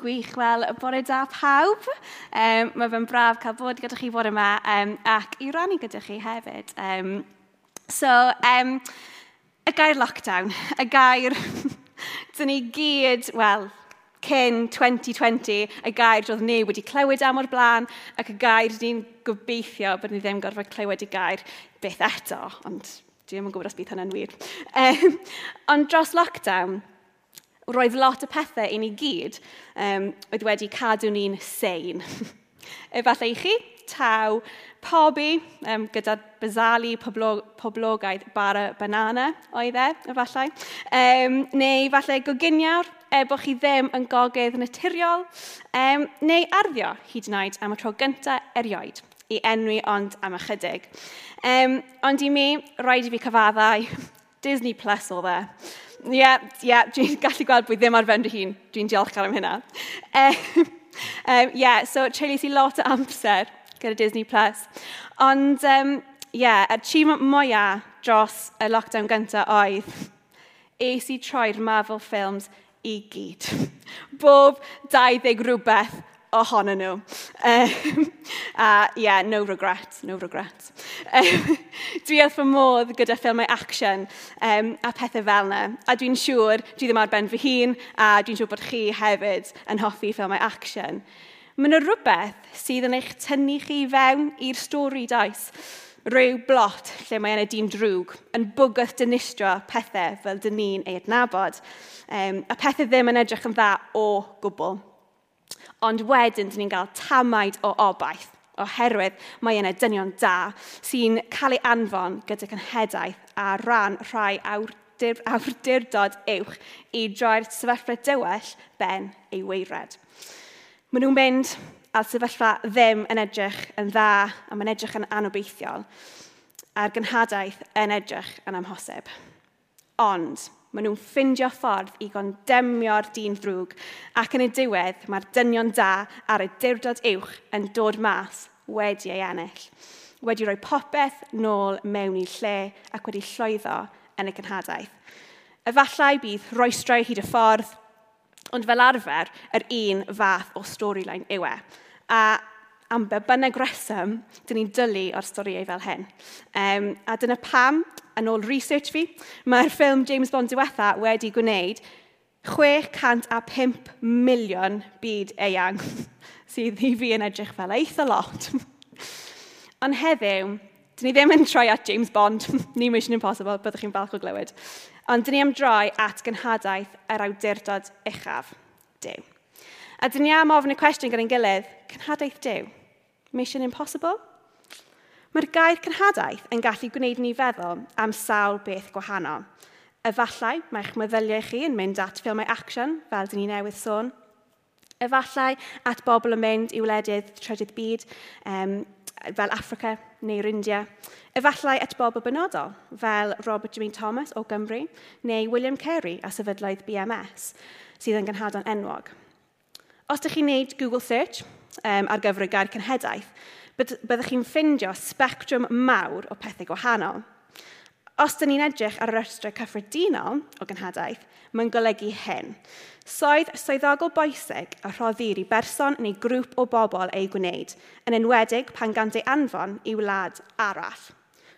gwych wel y bore da pawb. Um, mae fe'n braf cael bod gyda chi bore yma um, ac i rannu gyda chi hefyd. Um, so, um, y gair lockdown, y gair dyn ni gyd, wel, cyn 2020, y gair roedd ni wedi clywed am o'r blaen, ac y gair ni'n gobeithio bod ni ddim gorfod clywed y gair beth eto, ond dwi ddim yn gwybod os bydd hynny'n wir. Um, ond dros lockdown, roedd lot o pethau i ni gyd um, oedd wedi cadw ni'n sein. Efallai i chi, taw, pobi, um, gyda bazali poblog, poblogaidd bara banana oedd e, efallai. Um, neu efallai goginiawr, e, bod chi ddim yn gogydd naturiol, um, neu arddio hyd yn oed am y tro gyntaf erioed i enwi ond am ychydig. Um, ond i mi, rhaid i fi cyfaddau, Disney Plus o dde. Ie, yeah, ie, yeah, dwi'n gallu gweld bod ddim ar ben dy hun. Dwi'n diolchgar am hynna. Um, um, yeah, so treulus i lot o amser gyda Disney+. Plus. Ond, um, yeah, yeah, achievement mwyaf dros y lockdown gyntaf oedd es i troi'r Marvel films i gyd. Bob 20 rhywbeth ohonyn nhw. Um, a yeah, no regret, no regret. Um, dwi wrth fy modd gyda ffilmau action um, a pethau fel yna. A dwi'n siŵr, dwi ddim ar ben fy hun, a dwi'n siŵr bod chi hefyd yn hoffi ffilmau action. Mae yna rhywbeth sydd yn eich tynnu chi fewn i'r stori does. Rhyw blot lle mae yna dîm drwg yn bwgwth dynistro pethau fel dyn ni'n ei adnabod. Um, a pethau ddim yn edrych yn dda o gwbl. Ond wedyn, dyn ni'n cael tamaid o obaith oherwydd mae yna dynion da sy'n cael ei anfon gyda cynhedaeth a ran rhai awdur, awdurdod uwch i droi'r sefyllfa dywell ben ei weired. Maen nhw'n mynd a'r sefyllfa ddim yn edrych yn dda a mae'n edrych yn anobeithiol a'r gynhadaeth yn edrych yn amhosib. Ond, maen nhw'n ffindio ffordd i gondemio'r dyn ddrwg, ac yn y diwedd mae'r dynion da ar y dirdod uwch yn dod mas wedi ei ennill, wedi rhoi popeth nôl mewn i lle ac wedi llwyddo yn y cynhadaeth. Efallai bydd roestrau hyd y ffordd, ond fel arfer, yr un fath o storyline yw e. A am be bynnag reswm, dyn ni'n dylu o'r storiau fel hyn. Um, a dyna pam, yn ôl research fi, mae'r ffilm James Bond diwetha wedi gwneud 605 miliwn byd eang, sydd i fi yn edrych fel eitha lot. Ond heddiw, dyn ni ddim yn troi at James Bond, ni Mission Impossible, byddwch chi'n falch o glywed. Ond dyn ni am droi at gynhadaeth yr awdurdod uchaf, Dyw. A dyn ni am ofyn y cwestiwn gyda'n gilydd, cynhadaeth Dyw, mission impossible? Mae'r gair cynhadaeth yn gallu gwneud ni feddwl am sawl beth gwahanol. Efallai mae'ch meddyliau chi yn mynd at ffilmau action, fel dyn ni newydd sôn. Efallai at bobl yn mynd i wledydd trydydd byd, um, fel Africa neu'r India. Efallai at bobl benodol, fel Robert Jimmy Thomas o Gymru, neu William Carey a sefydloedd BMS, sydd yn gynhadon enwog. Os ydych chi'n gwneud Google search um, ar gyfer y gair cynhedaeth, byddwch chi'n ffindio spectrwm mawr o pethau gwahanol. Os dyn ni'n edrych ar yr ystrau cyffredinol o gynhadaeth, mae'n golygu hyn. Soedd swyddogol boesig a rhoddir i berson neu grŵp o bobl ei gwneud, yn enwedig pan gant ei anfon i wlad arall.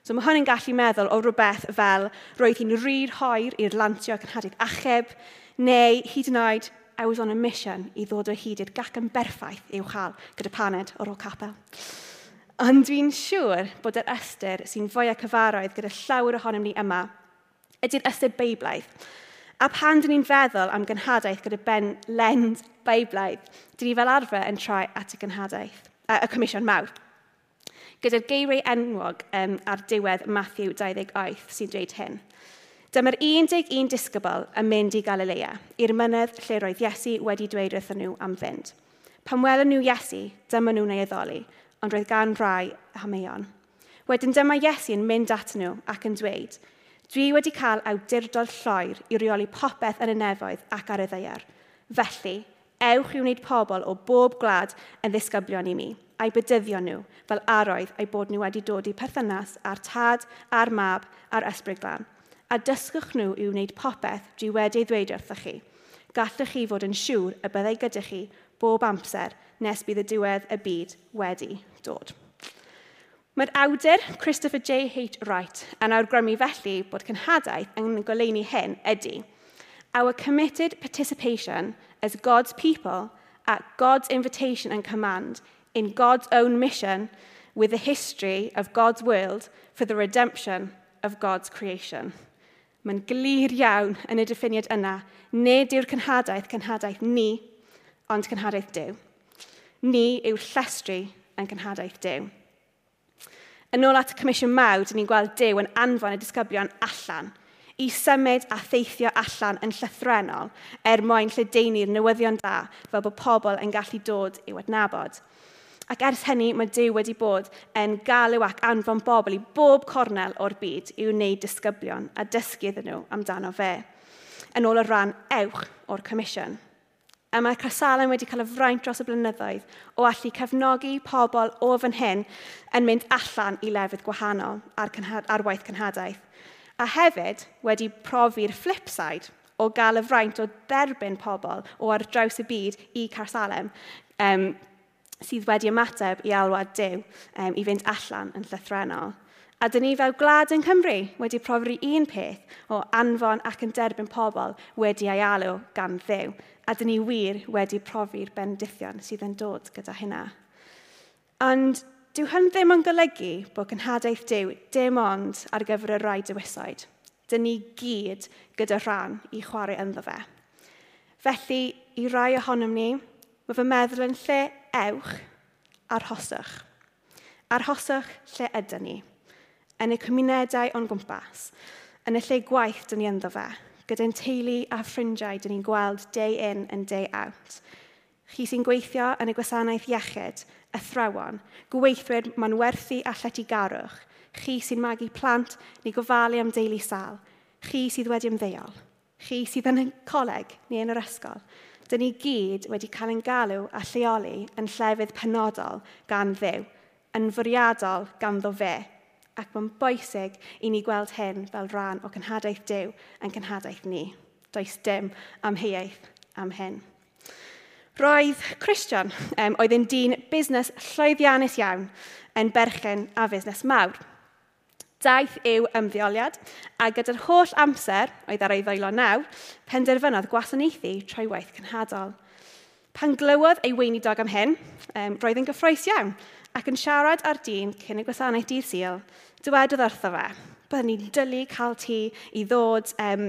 So mae hwn yn gallu meddwl o rhywbeth fel roedd hi'n rhyr hoer i'r lantio cynhadaeth achub, neu hyd yn oed I was on a mission i ddod o hyd i'r gacen berffaith uwchal gyda paned o'r ôl capel. Ond dwi'n siŵr bod yr ystyr sy'n fwy o cyfaroedd gyda llawer ohonom ni yma ydy'r ystyr beiblaidd. A pan dyn ni'n feddwl am gynhadaeth gyda ben lens beiblaidd, dyn ni fel arfer yn troi at y gynhadaeth, a, y Comisiwn Mawr. Gyda'r geiriau enwog um, ar diwedd Matthew 28 sy'n dweud hyn. Dyma'r 11 disgybl yn mynd i Galilea, i'r mynydd lle roedd Iesu wedi dweud wrthyn nhw am fynd. Pan welon nhw Iesu, dyma nhw'n ei addoli, ond roedd gan rai hameion. Wedyn dyma Iesu yn mynd at nhw ac yn dweud, Dwi wedi cael awdurdod lloer i reoli popeth yn y nefoedd ac ar y ddeiar. Felly, ewch i wneud pobl o bob gwlad yn ddisgyblion i mi, a'i bydyddio nhw fel aroedd a'i bod nhw wedi dod i perthynas a'r tad, a'r mab, a'r ysbryd glan, a dysgwch nhw i wneud popeth dwi wedi ddweud wrthych chi. Gallwch chi fod yn siŵr y byddai gyda chi bob amser nes bydd y diwedd y byd wedi dod. Mae'r awdur Christopher J. H. Wright yn awgrymu felly bod cynhadaeth yn goleuni hyn ydy Our committed participation as God's people at God's invitation and command in God's own mission with the history of God's world for the redemption of God's creation. Mae'n glir iawn yn y diffiniad yna. Nid yw'r cynhadaeth cynhadaeth ni, ond cynhadaeth Dyw. Ni yw'r llestri yn cynhadaeth Dyw. Yn ôl at y Comisiwn Mawd, ni'n gweld Dyw yn anfon y disgyblion allan i symud a theithio allan yn llythrenol er mwyn lledeini'r newyddion da fel bod pobl yn gallu dod i'w adnabod. Ac ers hynny mae Dyw wedi bod yn galw ac anfon bobl i bob cornel o'r byd i wneud disgyblion a dysgu iddyn nhw amdano fe. Yn ôl y ran ewch o'r comisiwn. A mae Cresalen wedi cael y fraint dros y blynyddoedd o allu cefnogi pobl o fan hyn yn mynd allan i lefydd gwahanol ar, ar waith cynhadaeth. A hefyd wedi profi'r flipside o gael y fraint o derbyn pobl o ar draws y byd i Carsalem um, sydd wedi ymateb i alwad Dyw um, i fynd allan yn llythrenol. A dyn ni fel gwlad yn Cymru wedi profi un peth o anfon ac yn derbyn pobl wedi ei alw gan ddew. A dyn ni wir wedi profi'r bendithion sydd yn dod gyda hynna. Ond dyw hyn ddim yn golygu bod cynhadaeth Dyw dim ond ar gyfer y rai dywisoed. Dyn ni gyd gyda rhan i chwarae ynddo fe. Felly, i rai ohonom ni, mae fy meddwl yn lle ewch arhoswch. Arhoswch lle ydyn ni, yn y cymunedau o'n gwmpas, yn y lle gwaith dyn ni ynddo fe, gyda'n teulu a ffrindiau dyn ni'n gweld day in and day out. Chi sy'n gweithio yn y gwasanaeth iechyd, athrawon, gweithwyr ma'n werthu a lletygarwch, chi sy'n magu plant neu gofalu am deulu sal, chi sydd wedi ymddeol, chi sydd yn y coleg neu yn yr ysgol, dyn ni gyd wedi cael ein galw a lleoli yn llefydd penodol gan ddew, yn fwriadol ganddo fe, ac mae'n bwysig i ni gweld hyn fel rhan o cynhadaeth Dyw yn cynhadaeth ni. Does dim amheuaeth am hyn. Roedd Christian um, oedd yn dyn busnes llwyddiannus iawn yn berchen a fusnes mawr – Daeth yw ymddeoliad, a gyda'r holl amser oedd ar ei ddeilo naw, penderfynodd gwasanaethu trwy waith cynhadol. Pan glywodd ei weinidog am hyn, um, roedd yn gyffroes iawn ac yn siarad ar dyn cyn y gwasanaeth dydd syl, dywedodd wrtho fe, byddwn ni'n dylu cael ti i ddod um,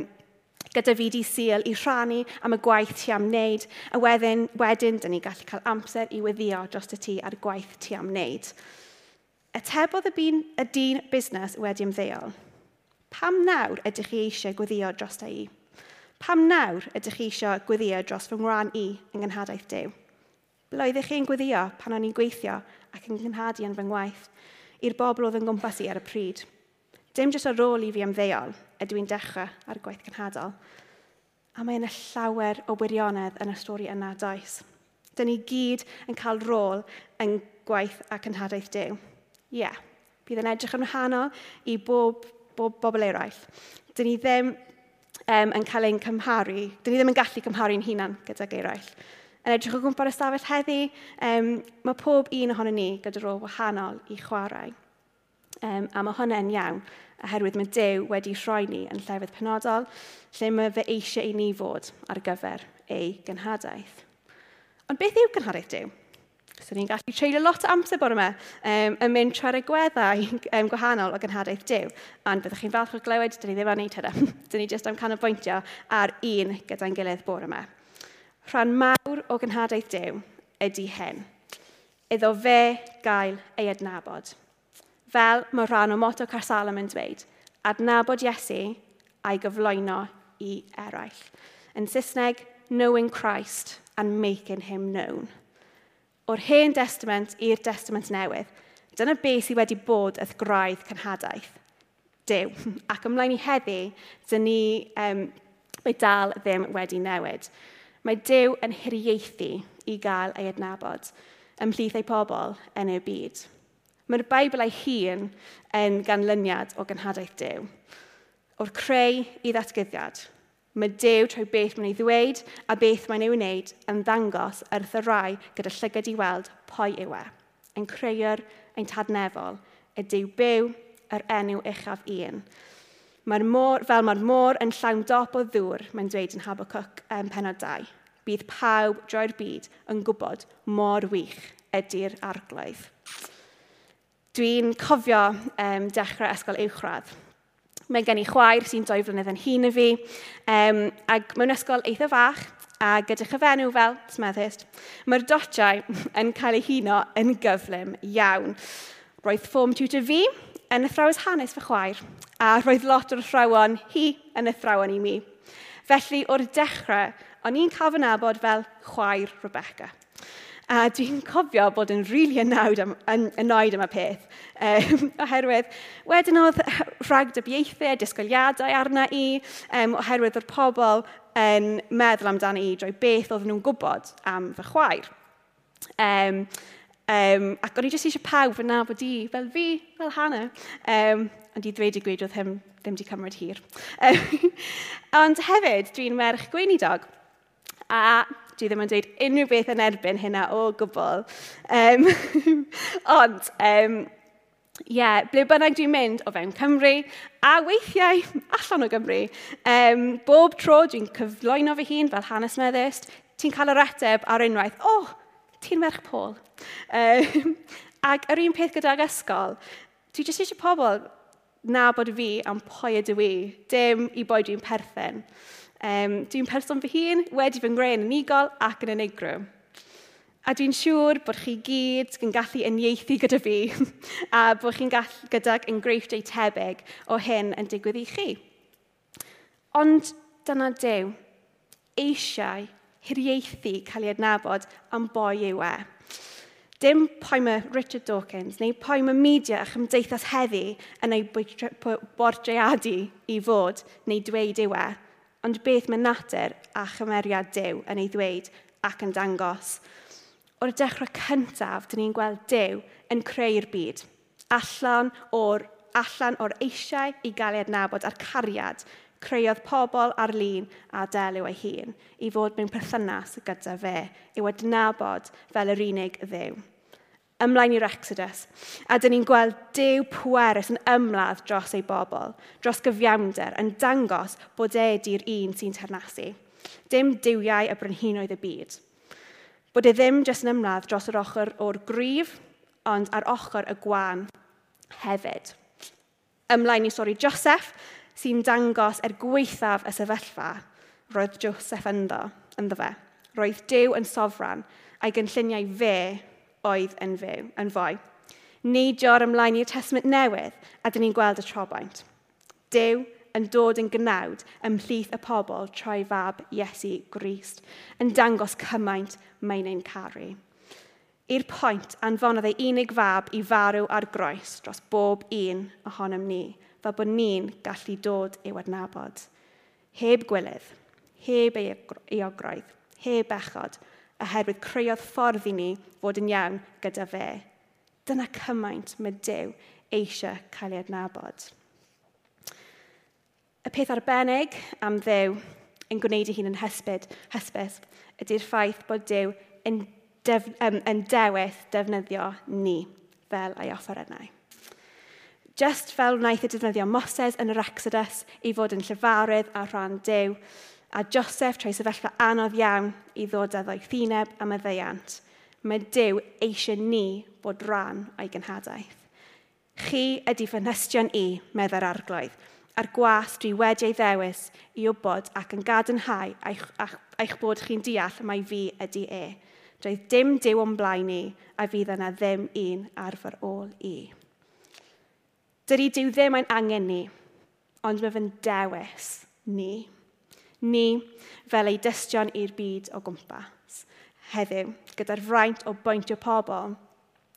gyda fi di syl i rhannu am y gwaith ti am wneud, a wedyn, wedyn dyn ni gallu cael amser i weddio dros y ti ar gwaith ti am wneud. Atebodd y, byn y dyn busnes wedi ymddeol. Pam nawr ydych chi eisiau gweddio dros da i? Pam nawr ydych chi eisiau gweddio dros fy ngwran i yng Nghenhadaeth Dyw? Bloeddech chi'n gweddio pan o'n i'n gweithio ac yn gynhadu yn fy ngwaith i'r bobl oedd yn gwmpas i ar y pryd? Dim jyst ar ôl i fi ymddeol ydw i'n dechrau ar gwaith cynhadol. A mae yna llawer o wirionedd yn y stori yna does. Dyna ni gyd yn cael rôl yn gwaith a cynhadaeth Dyw Ie, yeah. bydd yn edrych yn wahanol i bob, bob bobl eraill. Dyn ni ddim um, yn cael ein cymharu, dyn ni ddim yn gallu cymharu'n hunan gyda eraill. Yn edrych o gwmpas ystafell heddi, um, mae pob un ohono ni gyda rôl wahanol i chwarae. Um, a mae hwnna'n iawn, oherwydd mae Dyw wedi rhoi ni yn llefydd penodol, lle mae fe eisiau i ni fod ar gyfer ei gynhadaeth. Ond beth yw gynhadaeth Dyw? So ni'n gallu treulio lot o amser bore yma um, yn mynd trwy'r egweddau um, gwahanol o gynhadaeth Dyw. Ond byddwch chi'n falch o glywed, dyn ni ddim yn neud hynny. dyn ni jyst am canolbwyntio ar un gyda'n gilydd bore yma. Rhan mawr o gynhadaeth Dyw ydy hyn. Iddo fe gael ei adnabod. Fel mae rhan o moto Carsalem yn dweud, adnabod Iesu a'i gyflwyno i eraill. Yn Saesneg, knowing Christ and making him known o'r hen testament i'r testament newydd. Dyna beth sydd wedi bod wrth graidd cynhadaeth. Dyw. Ac ymlaen i heddi, dyn ni um, mae dal ddim wedi newid. Mae Dyw yn hiriaethu i gael ei adnabod ymhlith ei pobl yn y byd. Mae'r Beibl ei hun yn ganlyniad o gynhadaeth Dyw, o'r creu i ddatgyddiad, Mae Dew trwy beth mae'n ei ddweud a beth mae'n ei wneud yn ddangos wrth y rai gyda llygad i weld pwy yw e. Yn creu'r ein tadnefol, y Dew byw, yr enw uchaf un. Mae'r môr, fel mae'r môr yn llawn dop o ddŵr, mae'n dweud yn Habakkuk um, penod 2, bydd pawb droi'r byd yn gwybod mor wych ydy'r arglwydd. Dwi'n cofio um, dechrau ysgol uwchradd Mae gen i chwaer sy'n doi flynedd yn hun y fi. Um, ac mewn ysgol eitha fach, a gyda chyfenw fel Smethist, mae'r dotiau yn cael eu huno yn gyflym iawn. Roedd ffom tutor fi yn athrawes hanes fy chwaer, a roedd lot o'r athrawon hi yn athrawon i mi. Felly, o'r dechrau, o'n i'n cael fy nabod fel chwaer Rebecca. A dwi'n cofio bod yn rili really annoyed am, annoyed am y peth. Um, oherwydd, wedyn oedd rhag dybiaethau, disgwyliadau arna i, um, oherwydd o'r pobl yn meddwl amdano i drwy beth oedd nhw'n gwybod am fy chwaer. Um, Um, ac o'n i jyst eisiau pawb yn nabod i, fel fi, fel Hannah. Um, ond i ddweud i gweud oedd hym ddim wedi cymryd hir. Um, ond hefyd, dwi'n merch gweinidog. A dwi ddim yn dweud unrhyw beth yn erbyn hynna o gwbl. Um, ond, um, yeah, ble bynnag dwi'n mynd o fewn Cymru, a weithiau allan o Gymru, um, bob tro dwi'n cyflwyno fy hun fel hanes meddist, ti'n cael yr ateb ar unwaith, o, oh, ti'n merch Paul. Um, ac yr un peth gyda'r ysgol, dwi jyst eisiau pobl na bod fi am pwy ydw i, dim i boi dwi'n perthyn. Um, dwi'n person fy hun wedi fy ngren yn unigol ac yn unigryw. A dwi'n siŵr bod chi gyd yn gallu uniaethu gyda fi a bod chi'n gallu gydag enghreifftiau tebyg o hyn yn digwydd i chi. Ond dyna dew, eisiau hiriaethu cael ei adnabod am boi yw e. Dim poema Richard Dawkins neu poema media a chymdeithas heddi yn ei bordreadu i fod neu dweud yw e, ond beth mae natur a chymeriad Dyw yn ei ddweud ac yn dangos. O'r dechrau cyntaf, dyn ni'n gweld Dyw yn creu'r byd, allan o'r, allan o'r eisiau i gael ei adnabod a'r cariad, creuodd pobl ar lun a delw ei hun i fod mewn perthynas gyda fe, i'w adnabod fel yr unig ddew ymlaen i'r Exodus, a dyn ni'n gweld dew pwerus yn ymladd dros ei bobl, dros gyfiawnder, yn dangos bod e di'r un sy'n ternasu. Dim diwiau y brynhinoedd y byd. Bod e ddim jyst yn ymladd dros yr ochr o'r grif, ond ar ochr y gwan hefyd. Ymlaen i stori Joseph, sy'n dangos er gweithaf y sefyllfa roedd Joseph ynddo, ynddo fe. Roedd Dew yn sofran a'i gynlluniau fe oedd yn fyw, yn fwy. Neidio'r ymlaen i'r testament newydd, a dyn ni'n gweld y trobaint. Dyw yn dod yn gnawd ymhlith y pobl troi fab Iesu Grist, yn dangos cymaint mae'n ein caru. I'r pwynt anfonodd ei unig fab i farw ar groes dros bob un ohonom ni, fel bod ni'n gallu dod i'w adnabod. Heb gwylydd, heb ei ogroedd, heb echod, oherwydd creodd ffordd i ni fod yn iawn gyda fe. Dyna cymaint mae Dyw eisiau cael ei adnabod. Y peth arbennig am ddew yn gwneud ei hun yn hysbyd, hysbys ydy'r ffaith bod Dyw yn, def, um, yn dewis defnyddio ni fel ei offerynnau. Just fel wnaeth y defnyddio Moses yn yr Exodus i fod yn llyfarydd a rhan Dyw, a Joseph trwy sefyllfa anodd iawn i ddod â ddoethineb am y ddeiant. Mae Dyw eisiau ni bod rhan o'i gynhadaeth. Chi ydy fy nystion i, medda'r arglwydd, a'r gwas dwi wedi ei ddewis i wybod ac yn gadarnhau eich, eich bod chi'n deall mai fi ydy e. Doedd dim Dyw o'n blaen ni a fydd yna ddim un ar fy ôl i. Dydy Dyw ddim yn angen ni, ond mae fy'n dewis ni ni fel ei dystion i'r byd o gwmpas heddiw, gyda'r fraint o bwyntio pobl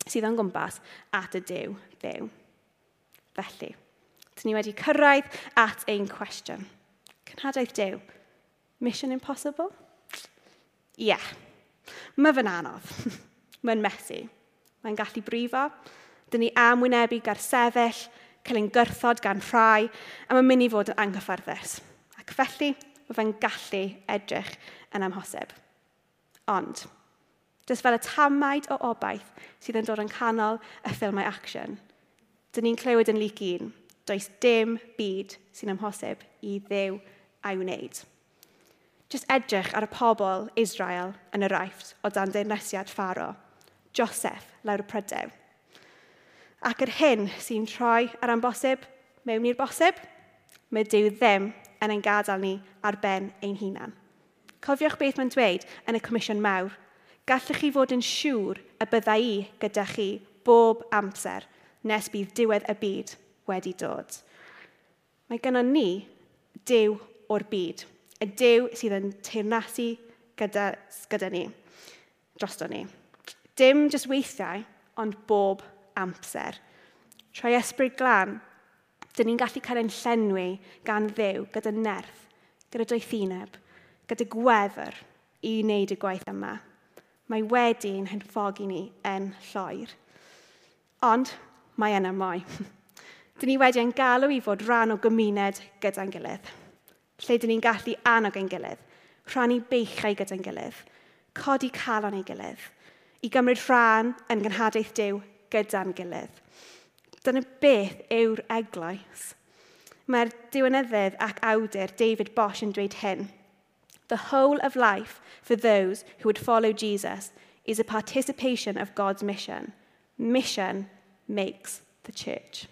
sydd o'n gwmpas at y Dyw byw. Felly, dyn ni wedi cyrraedd at ein cwestiwn. Cynhadaeth Dyw, mission impossible? Ie, yeah. mae fy'n anodd. Mae'n methu. Mae'n gallu brifo. Dyn ni am wynebu gar sefyll, cael ein gyrthod gan rhai, a mae'n mynd i fod yn anghyfforddus. Ac felly, Mae fe'n gallu edrych yn amhosib. Ond, jyst fel y tamaid o obaith sydd yn dod yn canol y ffilmau action, dyn ni'n clywed yn lyg un, does dim byd sy'n amhosib i ddew a'i wneud. Jyst edrych ar y pobl Israel yn y raifft o dan deunesiad pharo, Joseph lawr y prydew. Ac yr hyn sy'n troi ar ambosib mewn i'r bosib, mae Dyw ddim yn ein gadael ni ar ben ein hunan. Cofiwch beth mae'n dweud yn y Comisiwn Mawr. Gallwch chi fod yn siŵr y byddai i gyda chi bob amser nes bydd diwedd y byd wedi dod. Mae gennym ni dew o'r byd, y dew sydd yn teirnasu gyda, gyda ni, drosto ni. Dim jyst weithiau, ond bob amser. Troi ysbryd glan Dyn ni'n gallu cael ein llenwi gan ddew, gyda nerth, gyda doethineb, gyda gwefr i wneud y gwaith yma. Mae wedi'n hynffogi ni yn lloer. Ond mae yna mwy. dyn ni wedi ein galw i fod rhan o gymuned gyda'n gilydd, lle dyn ni'n gallu annog ein gilydd, rhannu beichau gyda'n gilydd, codi calon ei gilydd, i gymryd rhan yn gynhadaeth Dyw gyda'n gilydd. Dyna beth yw'r eglwys. Mae'r diwynyddydd ac awdur David Bosch yn dweud hyn. The whole of life for those who would follow Jesus is a participation of God's mission. Mission makes the church.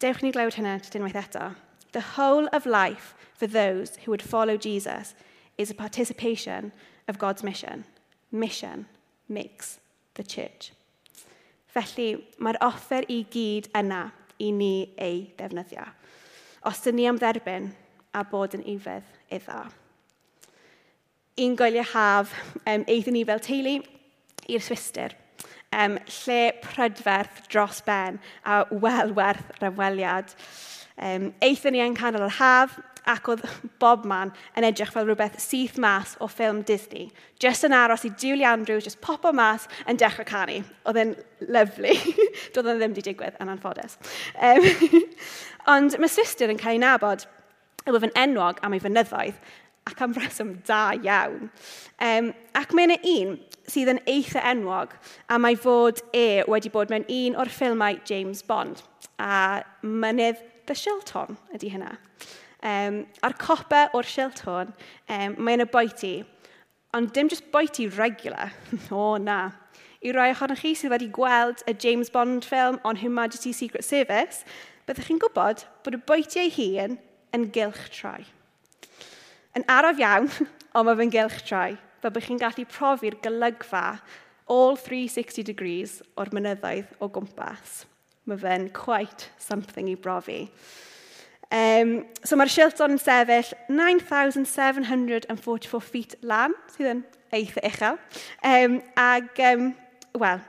Dewch ni glywed hynny dynwaith eto. The whole of life for those who would follow Jesus is a participation of God's mission. Mission makes the church. Felly mae'r offer i gyd yna i ni ei ddefnyddio. Os dyn ni am dderbyn a bod yn ifedd iddo. Un goelio haf um, eithon ni fel teulu i'r swister, um, lle prydferth dros ben a wel werth rymweliad. Um, eithon ni yn canol yr haf ac oedd bob man yn edrych fel rhywbeth syth mas o ffilm Disney. Just yn aros i Julie Andrews, just pop o mas yn dechrau canu. Oedd e'n lyflu. Doedd o'n ddim wedi digwydd yn anffodus. Um, ond mae sister yn cael ei nabod. Yw yn enwog am ei fynyddoedd ac am reswm da iawn. Um, ac mae yna un sydd yn eitha enwog a mae fod e wedi bod mewn un o'r ffilmau James Bond a mynydd The Shilton ydy hynna. Um, a'r copa o'r silt hwn, um, mae'n y boeti. Ond dim jyst boeti regular. o, na. I rai ohonoch chi sydd wedi gweld y James Bond film On Her Majesty's Secret Service, byddwch chi'n gwybod bod y boeti ei hun yn gylch troi. Yn araf iawn, ond mae fe'n gylch troi, fel chi'n gallu profi'r golygfa all 360 degrees o'r mynyddoedd o gwmpas. Mae fe'n quite something i brofi. Um, so mae'r Shilton yn sefyll 9,744 feet lan, sydd yn eitha uchel. Um, ag, um, wel,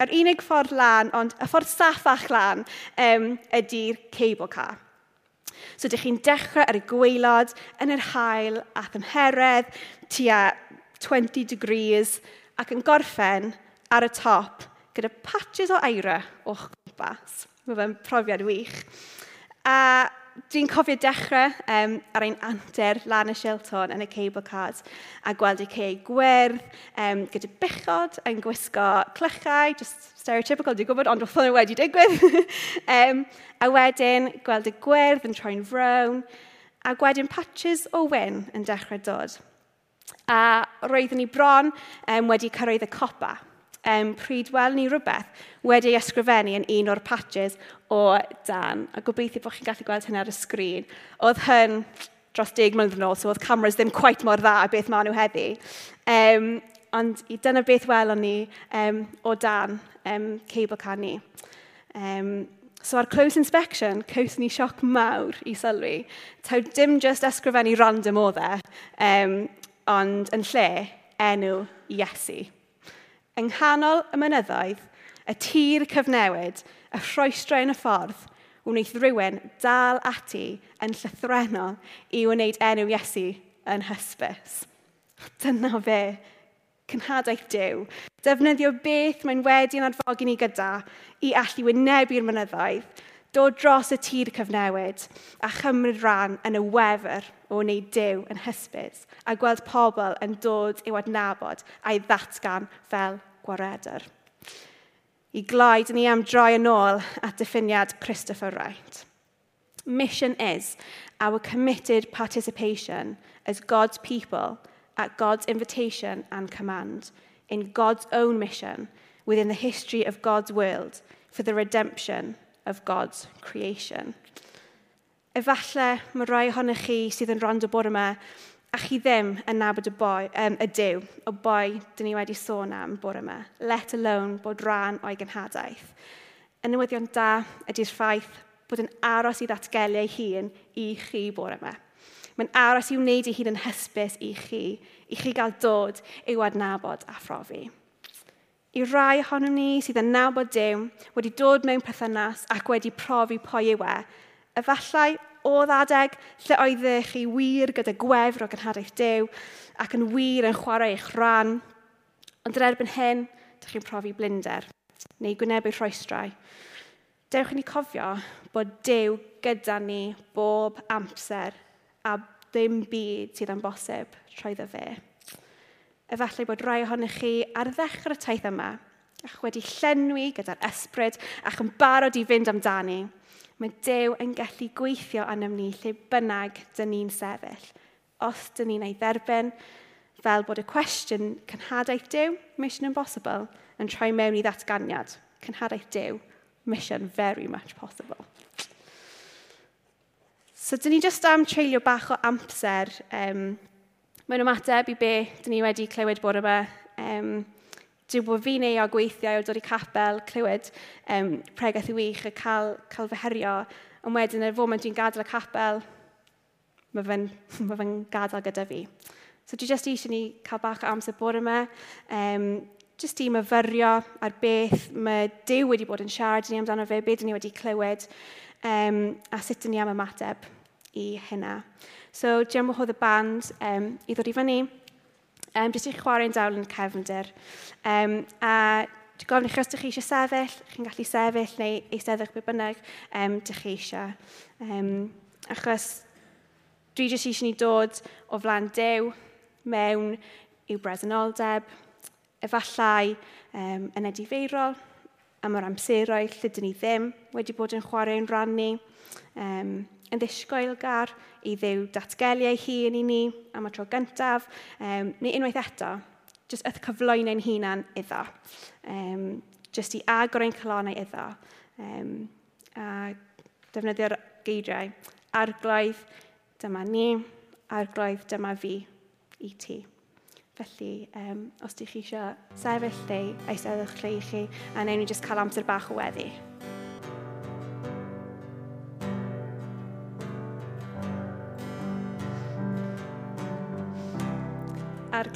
yr unig ffordd lan, ond y ffordd saffach lan, um, ydy'r cable car. So dych chi'n dechrau ar y gweilod, yn yr hael a thymheredd tua 20 degrees, ac yn gorffen ar y top gyda patches o eira o'ch gwmpas. Mae fe'n profiad wych. A dwi'n cofio dechrau um, ar ein anter lan y Shilton yn y cable cars a gweld eu cei gwerth um, gyda bychod yn gwisgo clychau, just stereotypical, dwi'n gwybod, ond wrth wedi digwydd. um, a wedyn gweld y gwerth yn troi'n frown a wedyn patches o wyn yn dechrau dod. A roeddwn ni bron um, wedi cyrraedd y copa um, pryd wel ni rhywbeth wedi ysgrifennu yn un o'r patches o Dan. A gobeithio bod chi'n gallu gweld hynny ar y sgrin. Oedd hyn dros deg mlynedd yn ôl, so oedd cameras ddim quite mor dda a beth maen nhw heddi. Um, ond dyna beth welon ni um, o Dan um, cable car ni. Um, So ar close inspection, caws ni sioc mawr i sylwi. Taw dim just ysgrifennu random o dde, um, ond yn lle enw Iesu yng nghanol y mynyddoedd, y tir cyfnewid, y rhoestrau yn y ffordd, wneith rhywun dal ati yn llythrenol i wneud enw Iesu yn hysbys. Dyna fe, cynhadaeth Dyw. Defnyddio beth mae'n wedi'n adfogi ni gyda i allu wynebu'r mynyddoedd dod dros y tir cyfnewid a chymryd rhan yn y wefr o wneud dew yn hysbys a gweld pobl yn dod i'w adnabod a'i ddatgan fel gwaredr. I glaid ni am droi yn ôl at diffiniad Christopher Wright. Mission is our committed participation as God's people at God's invitation and command in God's own mission within the history of God's world for the redemption of God's creation. Efallai mae rhai ohonych chi sydd yn rand o bore yma a chi ddim yn nabod y, boi, um, y dew, y boi dyn ni wedi sôn am bore yma, let alone bod rhan o'i gynhadaeth. Y newyddion da ydy'r ffaith bod yn aros i ddatgelu ei hun i chi bore yma. Mae'n aros i wneud ei hun yn hysbys i chi, i chi gael dod i'w adnabod a phrofi i rai ohonom ni sydd yn nabod Dyw wedi dod mewn perthynas ac wedi profi pwy yw e, efallai o adeg lle oeddech chi wir gyda gwefr o gynhadaeth Dyw ac yn wir yn chwarae eich rhan, ond yn erbyn hyn, dych chi'n profi blinder neu gwynebu rhoestrau. Dewch i ni cofio bod Dyw gyda ni bob amser a ddim byd sydd yn bosib trwy ddo fe efallai bod rai ohonych chi ar ddechrau'r taith yma, a'ch wedi llenwi gyda'r ysbryd a'ch yn barod i fynd amdani. Mae Dew yn gallu gweithio anom ni lle bynnag dyn ni'n sefyll. Os dyn ni'n ei dderbyn, fel bod y cwestiwn cynhadaeth Dew, mission impossible, yn troi mewn i ddatganiad. Cynhadaeth Dew, mission very much possible. So, dyn ni jyst am treulio bach o amser um, mewn ymateb i be dyn ni wedi clywed bod yma. Um, Dwi'n bod fi'n ei o gweithiau o dod i capel, clywed um, pregaeth i wych a cael, cael fy herio. Ond wedyn, yr foment dwi'n gadael y capel, mae fe'n ma fe gadael gyda fi. So dwi jyst eisiau ni cael bach o amser bod yma. Um, jyst i myfyrio ar beth mae Dyw wedi bod yn siarad ni amdano fe, beth ni wedi clywed, um, a sut ni am ymateb i hynna. So, diolch yn y band um, i ddod i fyny. Um, jyst i chwarae'n dawl yn cefndir. Um, a dwi'n gofyn i chi os ydych chi eisiau sefyll, chi'n gallu sefyll neu eisteddwch be bynnag um, ydych chi eisiau. Um, achos dwi jyst eisiau ni dod o flan dew mewn i'w bresenoldeb, efallai um, yn edifeirol, am yr amseroedd lle dyn ni ddim wedi bod yn chwarae'n rannu. Um, yn ddisgwyl i ddiw datgeliau hun i ni am y tro gyntaf, um, neu unwaith eto, jyst yth cyflwyn ein hunan iddo. Um, jyst i agor ein colonnau iddo. Um, a defnyddio'r geiriau. Arglwydd, dyma ni. Arglwydd, dyma fi i ti. Felly, um, os ydych chi eisiau sefyll lle, eisteddwch lle i chi, a newn ni jyst cael amser bach o weddi.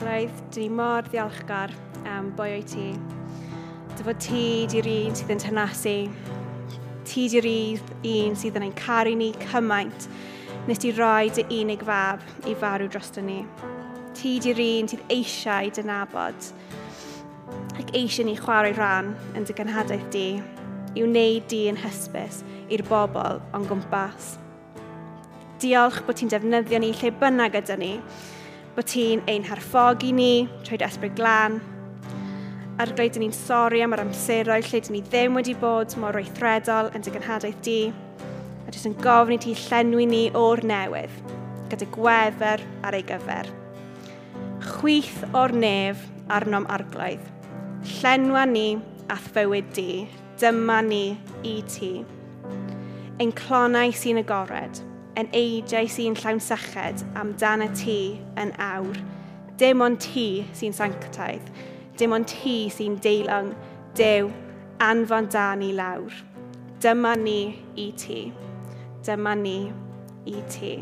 anhygoedd, dyn ni mor ddiolchgar am boi o'i ti. Dy fod ti di'r un sydd yn tenasu. Ti di'r un sydd yn ein caru ni cymaint nes ti roi dy unig fab i farw drosto ni. Ti di'r un sydd eisiau dy nabod ac eisiau ni chwarae rhan yn dy gynhadaeth di i wneud di yn hysbys i'r bobl o'n gwmpas. Diolch bod ti'n defnyddio ni lle bynnag ydy ni bod ti'n ein harffogi ni, trwy desbryd glan. glân. Ar ble dyn ni'n sori am yr amseroedd lle dyn ni ddim wedi bod mor weithredol yn dy gynhadaeth di. A jyst yn gofyn i ti llenwi ni o'r newydd, gyda gwefer ar ei gyfer. Chwyth o'r nef arnom arglwydd. Llenwa ni a thfywyd di. Dyma ni i ti. Ein clonau sy'n agored yn eidiau sy'n llawnsachedd amdana ti yn awr. Dim ond ti sy'n sanctaidd, dim ond ti sy'n deilwng, dew, anfon da ni lawr. Dyma ni i ti. Dyma ni i ti.